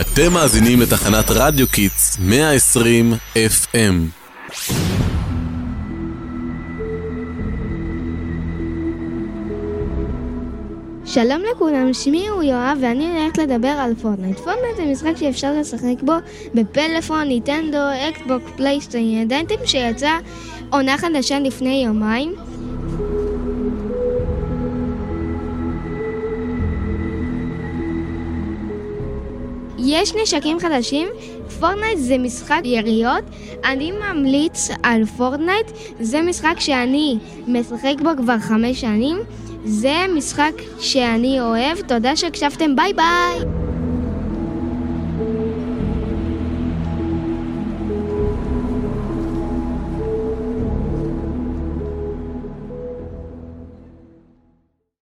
אתם מאזינים לתחנת רדיו Kids 120 FM. שלום לכולם, שמי הוא יואב ואני הולכת לדבר על פורטנייט. פורטנייט זה משחק שאפשר לשחק בו בפלאפון, נינטנדו, אקסבוקס, פלייסטיישן. ידעתם שיצא עונה חדשה לפני יומיים? יש נשקים חדשים, פורטנייט זה משחק יריות, אני ממליץ על פורטנייט, זה משחק שאני משחק בו כבר חמש שנים, זה משחק שאני אוהב, תודה שהקשבתם, ביי ביי!